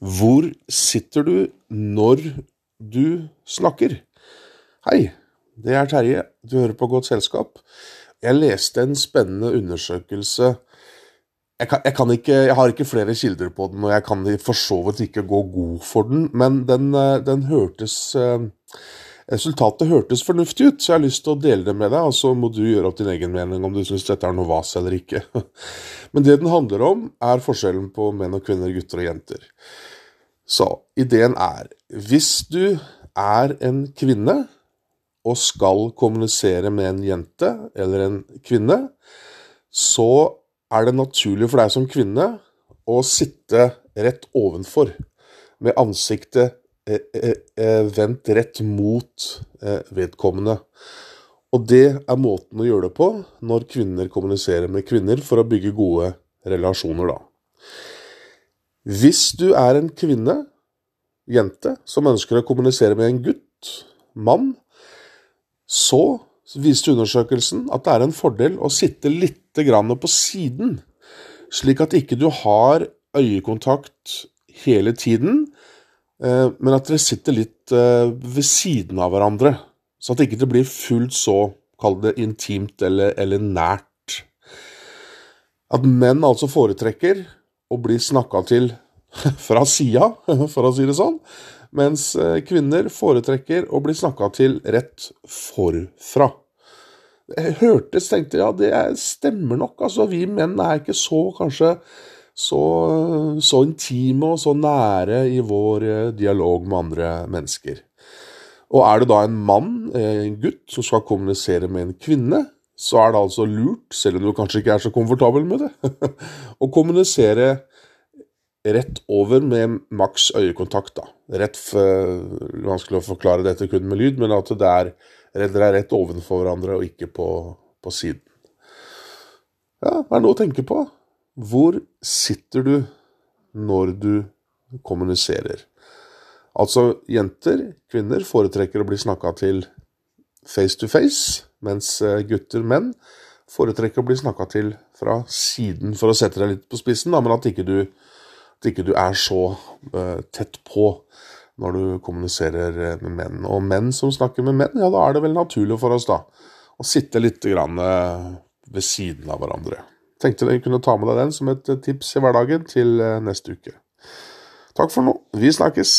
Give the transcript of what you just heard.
Hvor sitter du når du snakker? Hei, det er Terje. Du hører på Godt selskap. Jeg leste en spennende undersøkelse. Jeg, kan, jeg, kan ikke, jeg, har ikke flere kilder på den, og jeg kan for så vidt ikke gå god for den, men den, eh, den hørtes eh, Resultatet hørtes fornuftig ut, så jeg har lyst til å dele det med deg, og så må du gjøre opp din egen mening om du syns dette er noe vas eller ikke. Men det den handler om, er forskjellen på menn og kvinner, gutter og jenter. Så ideen er hvis du er en kvinne og skal kommunisere med en jente eller en kvinne, så er det naturlig for deg som kvinne å sitte rett ovenfor, med ansiktet vendt rett mot vedkommende. Og det er måten å gjøre det på når kvinner kommuniserer med kvinner for å bygge gode relasjoner, da. Hvis du er en kvinne, jente, som ønsker å kommunisere med en gutt, mann, så viste undersøkelsen at det er en fordel å sitte litt på siden, slik at ikke du har øyekontakt hele tiden, eh, men at dere sitter litt eh, ved siden av hverandre, så at det ikke blir fullt så, kall det intimt eller, eller nært. At menn altså foretrekker å bli snakka til fra sida, for å si det sånn, mens eh, kvinner foretrekker å bli snakka til rett forfra. Jeg hørtes, tenkte ja, det stemmer nok. Altså, vi menn er ikke så kanskje så, så intime og så nære i vår eh, dialog med andre mennesker. Og er det da en mann, eh, en gutt, som skal kommunisere med en kvinne, så er det altså lurt, selv om du kanskje ikke er så komfortabel med det, å kommunisere rett over med maks øyekontakt. da. Rett for, Vanskelig å forklare dette kun med lyd, men at det er, dere er rett ovenfor hverandre og ikke på, på siden. Ja, det er noe å tenke på. Hvor sitter du når du kommuniserer? Altså, jenter, kvinner, foretrekker å bli snakka til face to face, mens eh, gutter, menn, foretrekker å bli snakka til fra siden, for å sette deg litt på spissen, da, men at ikke du at ikke du er så uh, tett på når du kommuniserer eh, med menn. Og menn som snakker med menn, ja, da er det vel naturlig for oss da å sitte litt grann, uh, ved siden av hverandre. Tenkte du kunne ta med deg den som et tips i hverdagen til uh, neste uke. Takk for nå. Vi snakkes.